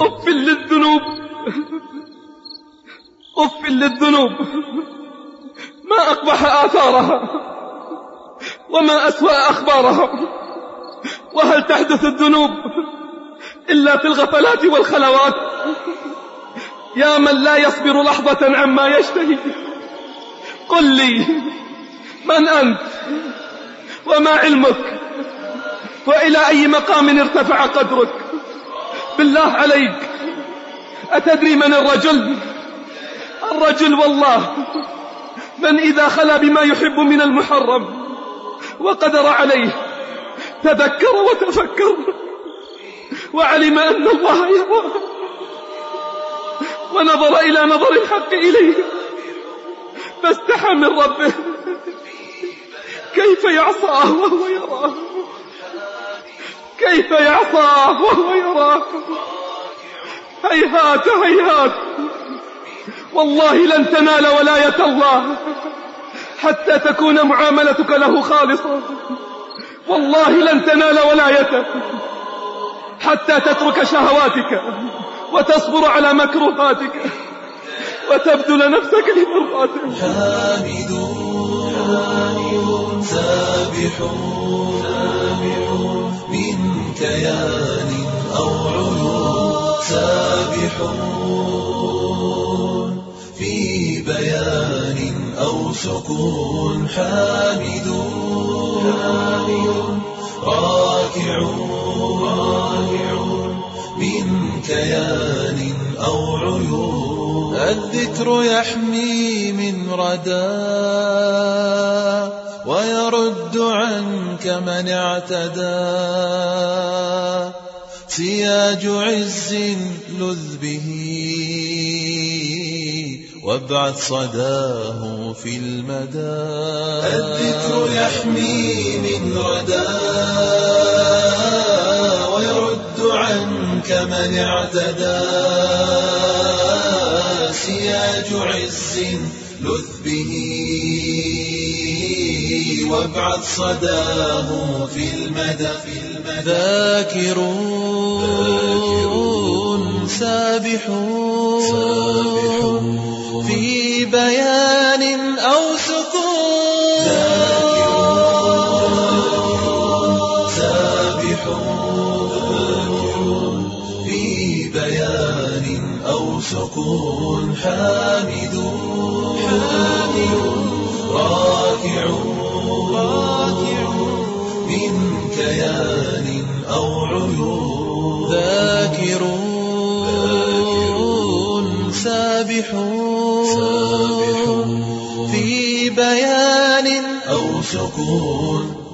أف للذنوب. أف للذنوب. ما أقبح آثارها. وما أسوأ أخبارها. وهل تحدث الذنوب إلا في الغفلات والخلوات؟ يا من لا يصبر لحظة عما يشتهي. قل لي من أنت؟ وما علمك؟ وإلى أي مقام ارتفع قدرك؟ بالله عليك. أتدري من الرجل؟ الرجل والله من إذا خلا بما يحب من المحرم وقدر عليه تذكر وتفكر وعلم أن الله يراه ونظر إلى نظر الحق إليه فاستحى من ربه. كيف يعصاه وهو يراه كيف يعصاه وهو يراه هيهات هيهات. والله لن تنال ولاية الله. حتى تكون معاملتك له خالصة. والله لن تنال ولايته. حتى تترك شهواتك. وتصبر على مكروهاتك. وتبذل نفسك لمرضاته. حامدون سابحون من كيان أو عيون سابحون في بيان أو سكون حامدون راكعون من كيان أو عيون الذكر يحمي من ردى ويرد عنك من اعتدى. سياج عز لذ به وابعث صداه في المدى. الذكر يحمي من ردى ويرد عنك من اعتدى. سياج عز لذ به وابعث صداه في المدى ذاكرون سابحون في بيان أو سكون. ذاكرون سابحون في بيان أو سكون. حامدون. كيان أو عيون. ذاكرون سابحون. في بيان أو سكون.